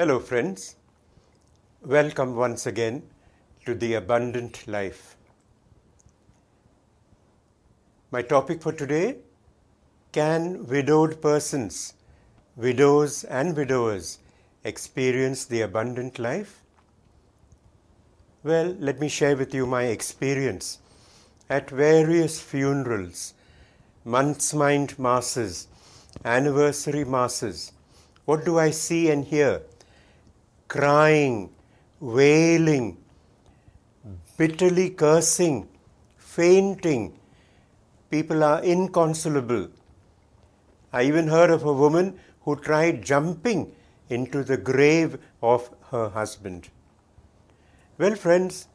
Hello, friends. Welcome once again to the Abundant Life. My topic for today can widowed persons, widows and widowers, experience the abundant life? Well, let me share with you my experience at various funerals, month's mind masses, anniversary masses. What do I see and hear? crying, wailing, bitterly cursing, fainting. People are inconsolable. I even heard of a woman who tried jumping into the grave of her husband. Well, friends,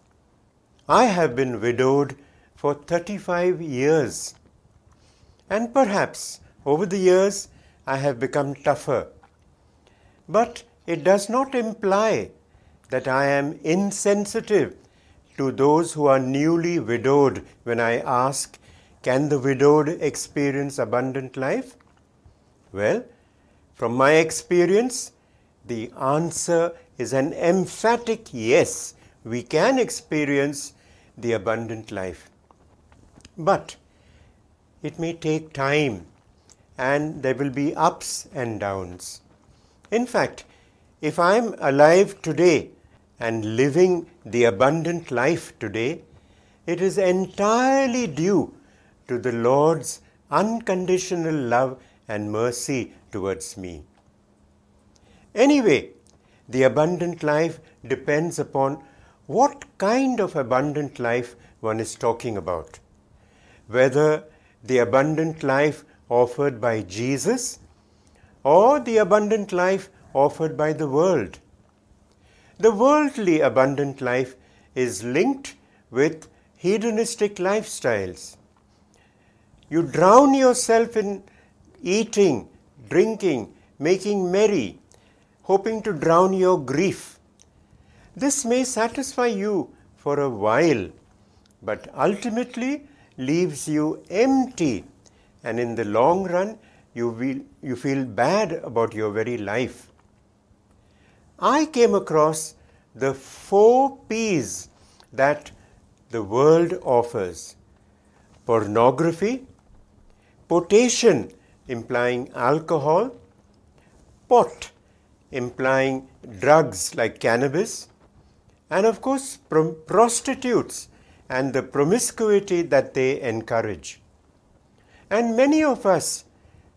I have been widowed for 35 years, and perhaps over the years I have become tougher. But It does not imply that I am insensitive to those who are newly widowed when I ask, Can the widowed experience abundant life? Well, from my experience, the answer is an emphatic yes, we can experience the abundant life. But it may take time and there will be ups and downs. In fact, If I'm alive today and living the abundant life today, it is entirely due to the Lord's unconditional love and mercy towards me. Anyway, the abundant life depends upon what kind of abundant life one is talking about. Whether the abundant life offered by Jesus or the abundant life offered by the world. The worldly abundant life is linked with hedonistic lifestyles. You drown yourself in eating, drinking, making merry, hoping to drown your grief. This may satisfy you for a while, but ultimately leaves you empty, and in the long run, you, will, you feel bad about your very life. I came across the four P's that the world offers pornography, potation, implying alcohol, pot, implying drugs like cannabis, and of course, pr- prostitutes and the promiscuity that they encourage. And many of us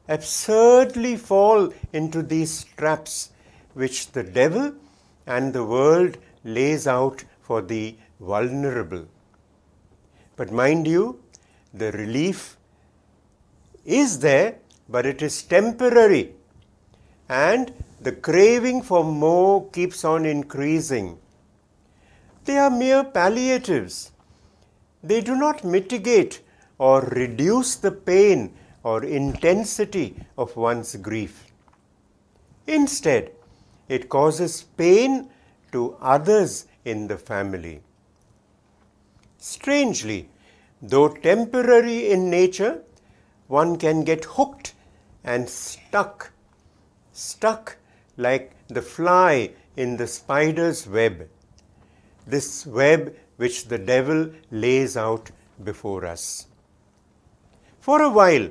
absurdly fall into these traps. which the devil and the world lays out for the vulnerable. But mind you, the relief is there, but it is temporary. And the craving for more keeps on increasing. They are mere palliatives. They do not mitigate or reduce the pain or intensity of one's grief. Instead, It causes pain to others in the family. Strangely, though temporary in nature, one can get hooked and stuck like the fly in the spider's web, this web which the devil lays out before us. For a while,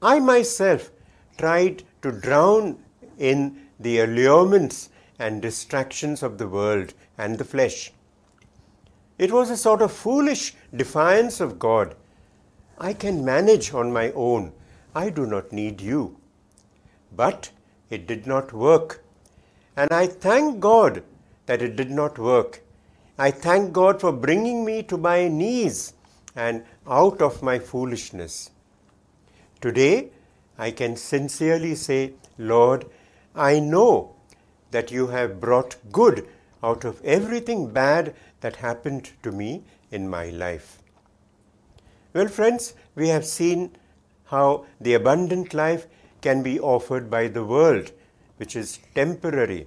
I myself tried to drown in the allurements and distractions of the world and the flesh. It was a sort of foolish defiance of God. I can manage on my own. I do not need you. But it did not work. And I thank God that it did not work. I thank God for bringing me to my knees and out of my foolishness. Today, I can sincerely say, Lord, I know that you have brought good out of everything bad that happened to me in my life. Well, friends, we have seen how the abundant life can be offered by the world, which is temporary.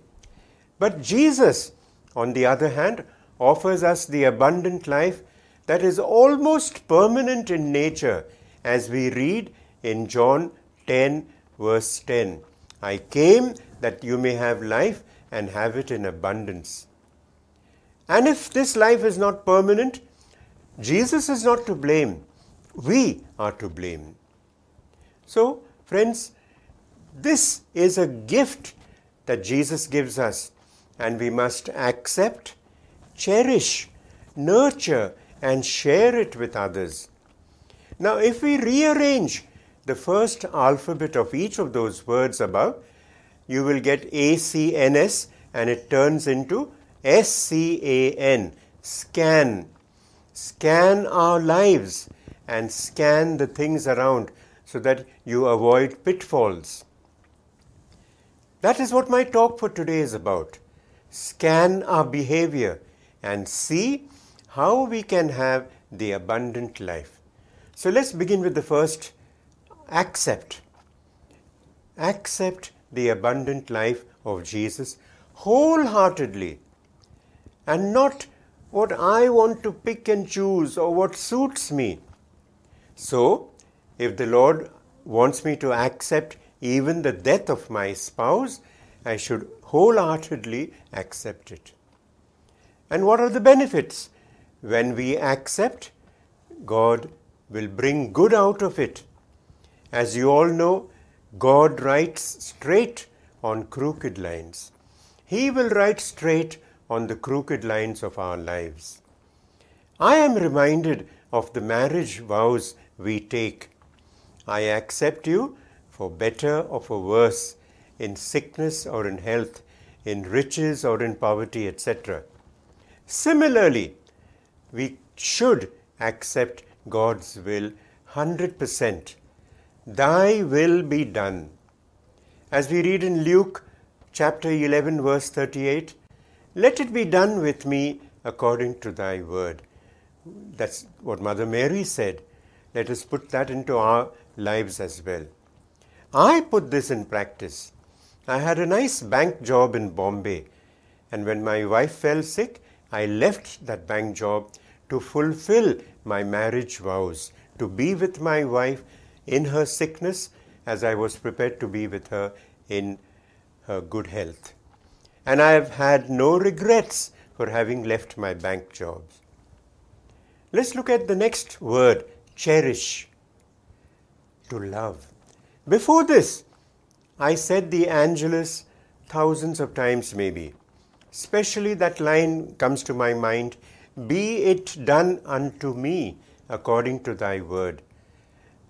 But Jesus, on the other hand, offers us the abundant life that is almost permanent in nature, as we read in John 10, verse 10. I came that you may have life and have it in abundance. And if this life is not permanent, Jesus is not to blame. We are to blame. So, friends, this is a gift that Jesus gives us, and we must accept, cherish, nurture, and share it with others. Now, if we rearrange the first alphabet of each of those words above, you will get ACNS and it turns into SCAN, scan. Scan our lives and scan the things around so that you avoid pitfalls. That is what my talk for today is about. Scan our behavior and see how we can have the abundant life. So let's begin with the first accept accept the abundant life of jesus wholeheartedly and not what i want to pick and choose or what suits me so if the lord wants me to accept even the death of my spouse i should wholeheartedly accept it and what are the benefits when we accept god will bring good out of it As you all know, God writes straight on crooked lines. He will write straight on the crooked lines of our lives. I am reminded of the marriage vows we take. I accept you for better or for worse, in sickness or in health, in riches or in poverty, etc. Similarly, we should accept God's will 100%. Thy will be done. As we read in Luke chapter 11, verse 38, let it be done with me according to thy word. That's what Mother Mary said. Let us put that into our lives as well. I put this in practice. I had a nice bank job in Bombay, and when my wife fell sick, I left that bank job to fulfill my marriage vows, to be with my wife. in her sickness as I was prepared to be with her in her good health. And I have had no regrets for having left my bank jobs. Let's look at the next word cherish, to love. Before this, I said the Angelus thousands of times, maybe. Especially that line comes to my mind Be it done unto me according to thy word.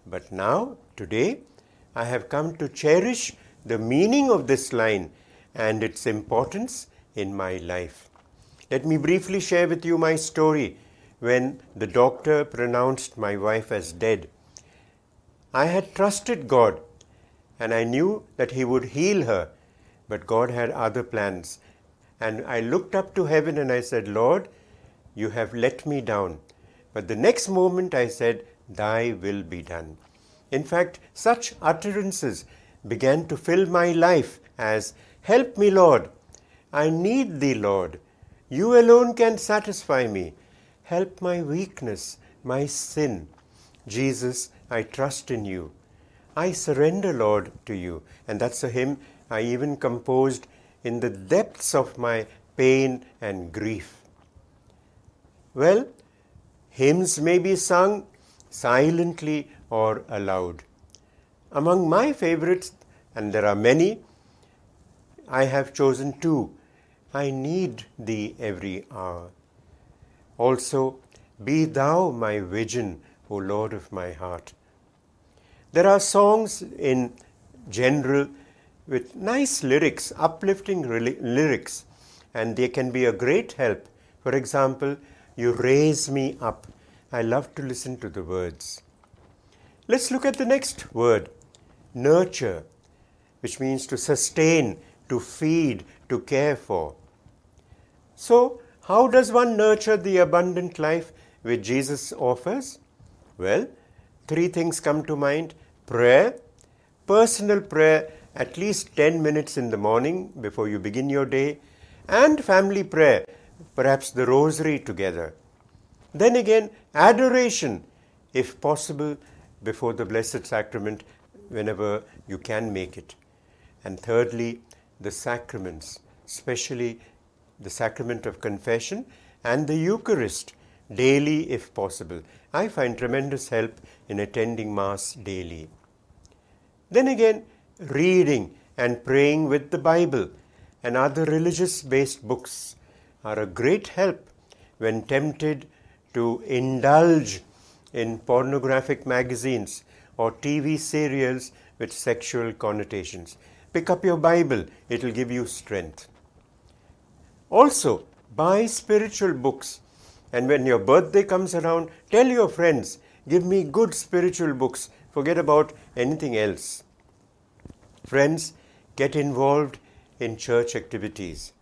But now, today, I have come to cherish the meaning of this line and its importance in my life. Let me briefly share with you my story when the doctor pronounced my wife as dead. I had trusted God and I knew that He would heal her, but God had other plans. And I looked up to heaven and I said, Lord, you have let me down. But the next moment I said, thy will be done. In fact, such utterances began to fill my life as, Help me, Lord. I need thee, Lord. You alone can satisfy me. Help my weakness, my sin. Jesus, I trust in you. I surrender, Lord, to you. And that's a hymn I even composed in the depths of my pain and grief. Well, hymns may be sung silently or aloud. Among my favorites, and there are many, I have chosen two. I need thee every hour. Also, be thou my vision, O Lord of my heart. There are songs in general with nice lyrics, uplifting lyrics, and they can be a great help. For example, you raise me up. I love to listen to the words. Let's look at the next word nurture, which means to sustain, to feed, to care for. So, how does one nurture the abundant life which Jesus offers? Well, three things come to mind prayer, personal prayer at least 10 minutes in the morning before you begin your day, and family prayer, perhaps the rosary together. then again adoration if possible before the blessed sacrament whenever you can make it and thirdly the sacraments especially the sacrament of confession and the eucharist daily if possible i find tremendous help in attending mass daily then again reading and praying with the bible and other religious based books are a great help when tempted to indulge in pornographic magazines or TV serials with sexual connotations. Pick up your Bible, it will give you strength. Also, buy spiritual books, and when your birthday comes around, tell your friends, give me good spiritual books, forget about anything else. Friends, get involved in church activities.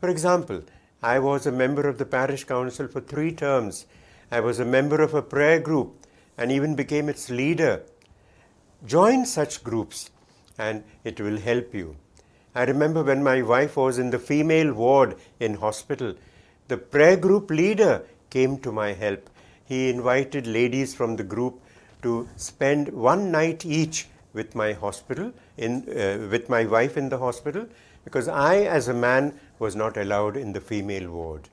For example, I was a member of the parish council for 3 terms I was a member of a prayer group and even became its leader. Join such groups and it will help you. I remember when my wife was in the female ward in hospital, the prayer group leader came to my help. He invited ladies from the group to spend one night each with my uh, wife in the hospital, because I as a man was not allowed in the female ward.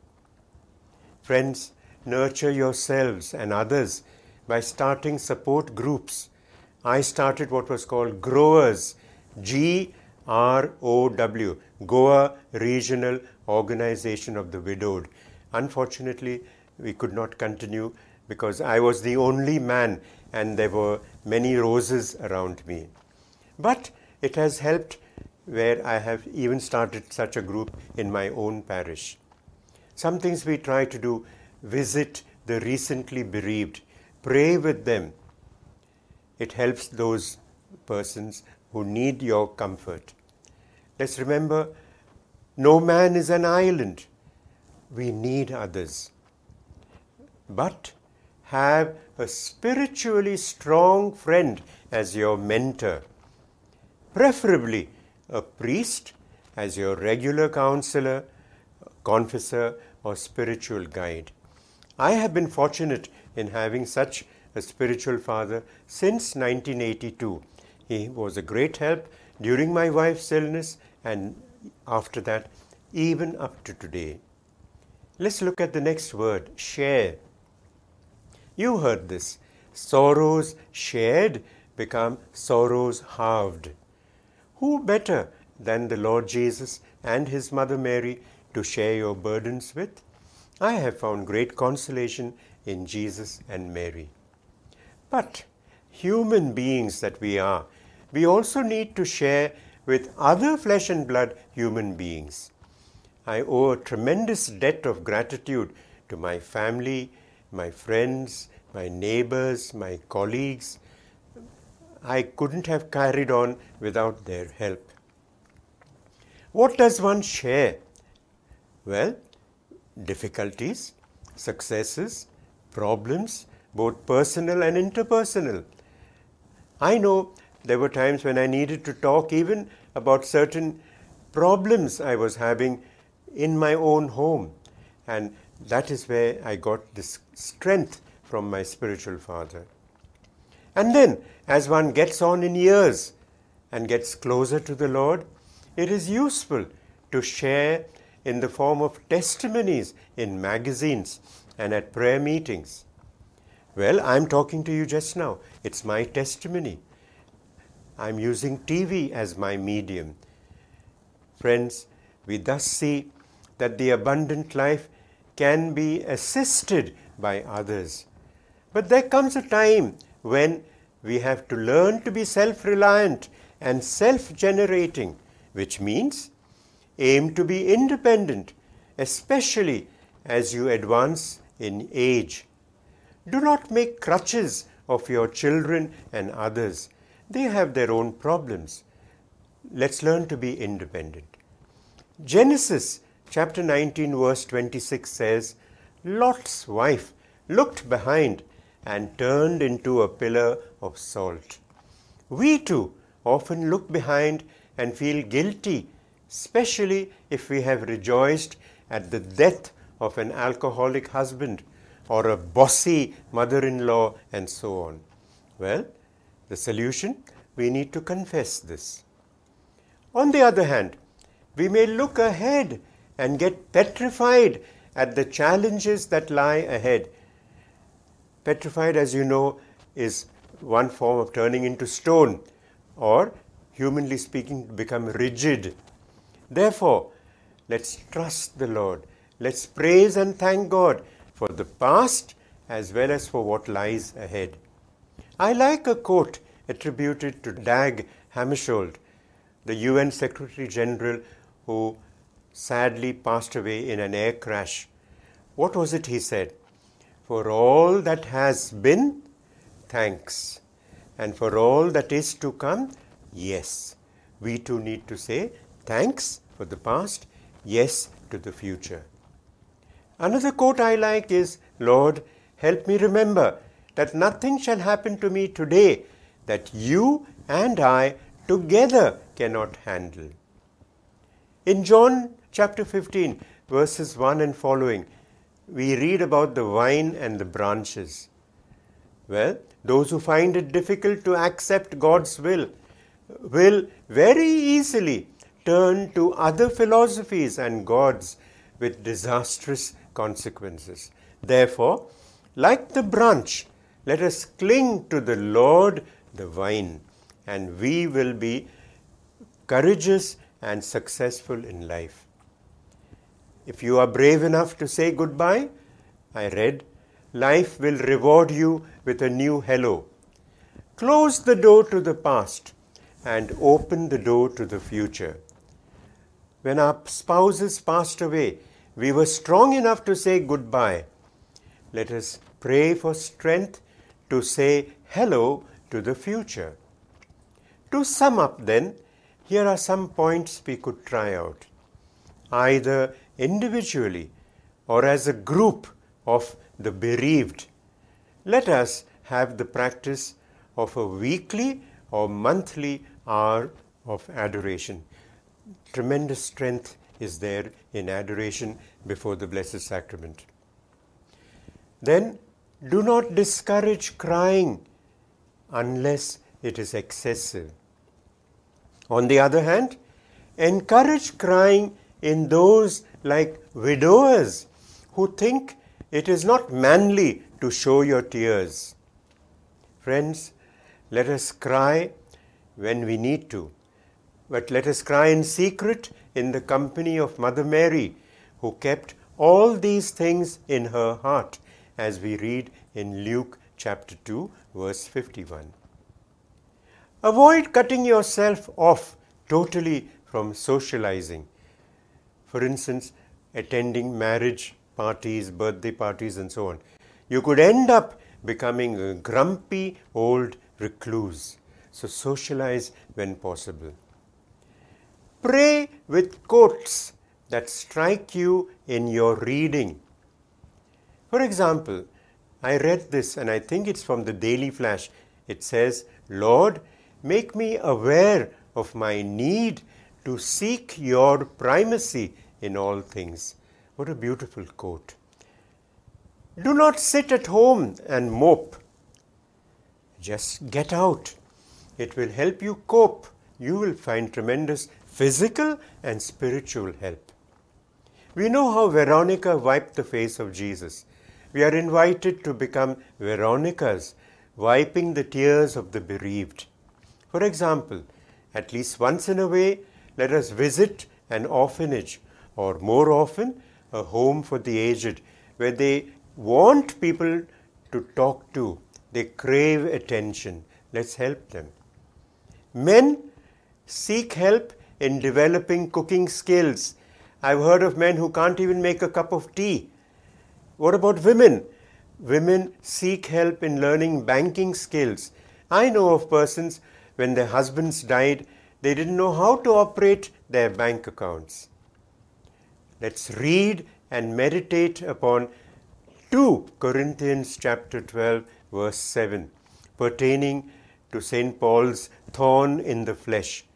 Friends, nurture yourselves and others by starting support groups. I started what was called Growers, G R O W, Goa Regional Organization of the Widowed. Unfortunately, we could not continue because I was the only man and there were many roses around me. But it has helped where I have even started such a group in my own parish. Some things we try to do. visit the recently bereaved, pray with them. It helps those persons who need your comfort. Let's remember no man is an island. We need others. But have a spiritually strong friend as your mentor, preferably a priest as your regular counselor, confessor, or spiritual guide. I have been fortunate in having such a spiritual father since 1982. He was a great help during my wife's illness and after that, even up to today. Let's look at the next word share. You heard this. Sorrows shared become sorrows halved. Who better than the Lord Jesus and His Mother Mary to share your burdens with? I have found great consolation in Jesus and Mary. But human beings that we are, we also need to share with other flesh and blood human beings. I owe a tremendous debt of gratitude to my family, my friends, my neighbors, my colleagues. I couldn't have carried on without their help. What does one share? Well, difficulties, successes, problems, both personal and interpersonal. I know there were times when I needed to talk even about certain problems I was having in my own home. And that is where I got this strength from my spiritual father. And then, as one gets on in years and gets closer to the Lord, it is useful to share in the form of testimonies in magazines and at prayer meetings. Well, I'm talking to you just now. It's my testimony. I'm using TV as my medium. Friends, we thus see that the abundant life can be assisted by others. But there comes a time when we have to learn to be self reliant and self generating, which means aim to be independent, especially as you advance in age. Do not make crutches of your children and others. They have their own problems. Let's learn to be independent. Genesis chapter 19, verse 26 says Lot's wife looked behind and turned into a pillar of salt. We too often look behind and feel guilty especially if we have rejoiced at the death of an alcoholic husband or a bossy mother in law and so on. Well, the solution we need to confess this. On the other hand, we may look ahead and get petrified at the challenges that lie ahead. Petrified, as you know, is one form of turning into stone or, humanly speaking, become rigid therefore let's trust the lord let's praise and thank god for the past as well as for what lies ahead i like a quote attributed to dag hammarskjöld the un secretary general who sadly passed away in an air crash what was it he said for all that has been thanks and for all that is to come yes we too need to say thanks for the past, yes to the future. Another quote I like is Lord, help me remember that nothing shall happen to me today that you and I together cannot handle. In John chapter 15, verses 1 and following, we read about the vine and the branches. Well, those who find it difficult to accept God's will will very easily turn to other philosophies and gods with disastrous consequences. Therefore, like the branch, let us cling to the Lord, the vine, and we will be courageous and successful in life. If you are brave enough to say goodbye, I read, life will reward you with a new hello. Close the door to the past and open the door to the future. When our spouses passed away, we were strong enough to say goodbye. Let us pray for strength to say hello to the future. To sum up then, here are some points we could try out, either individually or as a group of the bereaved. Let us have the practice of a weekly or monthly hour of adoration. tremendous strength is there in adoration before the Blessed Sacrament. Then do not discourage crying unless it is excessive. On the other hand, encourage crying in those like widowers who think it is not manly to show your tears. Friends, let us cry when we need to. But let us cry in secret in the company of Mother Mary, who kept all these things in her heart, as we read in Luke chapter 2, verse 51. Avoid cutting yourself off totally from socializing. For instance, attending marriage parties, birthday parties and so on. You could end up becoming a grumpy old recluse. So socialize when possible. Pray with quotes that strike you in your reading. For example, I read this and I think it's from the Daily Flash. It says, Lord, make me aware of my need to seek your primacy in all things. What a beautiful quote. Do not sit at home and mope. Just get out. It will help you cope. You will find tremendous physical and spiritual help. We know how Veronica wiped the face of Jesus. We are invited to become Veronica's, wiping the tears of the bereaved. For example, at least once in a way, let us visit an orphanage or more often, a home for the aged where they want people to talk to. They crave attention. Let's help them. Men seek help in developing cooking skills. I've heard of men who can't even make a cup of tea. What about women? Women seek help in learning banking skills. I know of persons, when their husbands died, they didn't know how to operate their bank accounts. Let's read and meditate upon 2 Corinthians chapter 12 verse 7 pertaining to St. Paul's thorn in the flesh.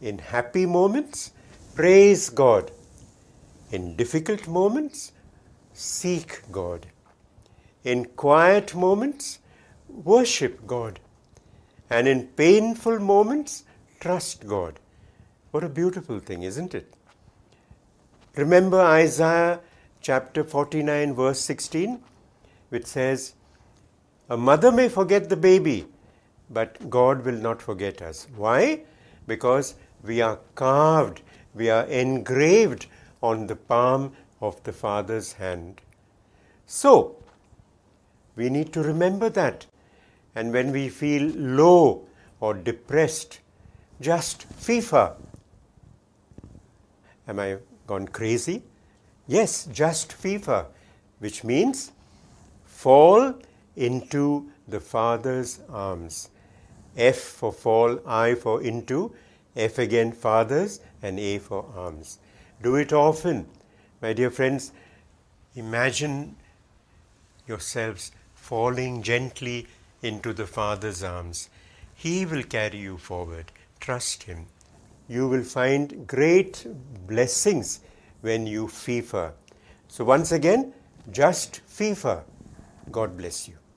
In happy moments praise God in difficult moments seek God in quiet moments, worship God. And in painful moments, trust God. What a beautiful thing, isn't it? Remember Isaiah chapter 49, verse 16, which says, A mother may forget the baby, but God will not forget us. Why? Because we are carved, we are engraved on the palm of the Father's hand. So, We need to remember that. And when we feel low or depressed, just FIFA. Am I gone crazy? Yes, just FIFA, which means fall into the Father's arms. F for fall, I for into, F again Father's, and A for arms. Do it often. My dear friends, imagine yourselves falling gently into the Father's arms. He will carry you forward. Trust Him. You will find great blessings when you FIFA. So, once again, just FIFA. God bless you.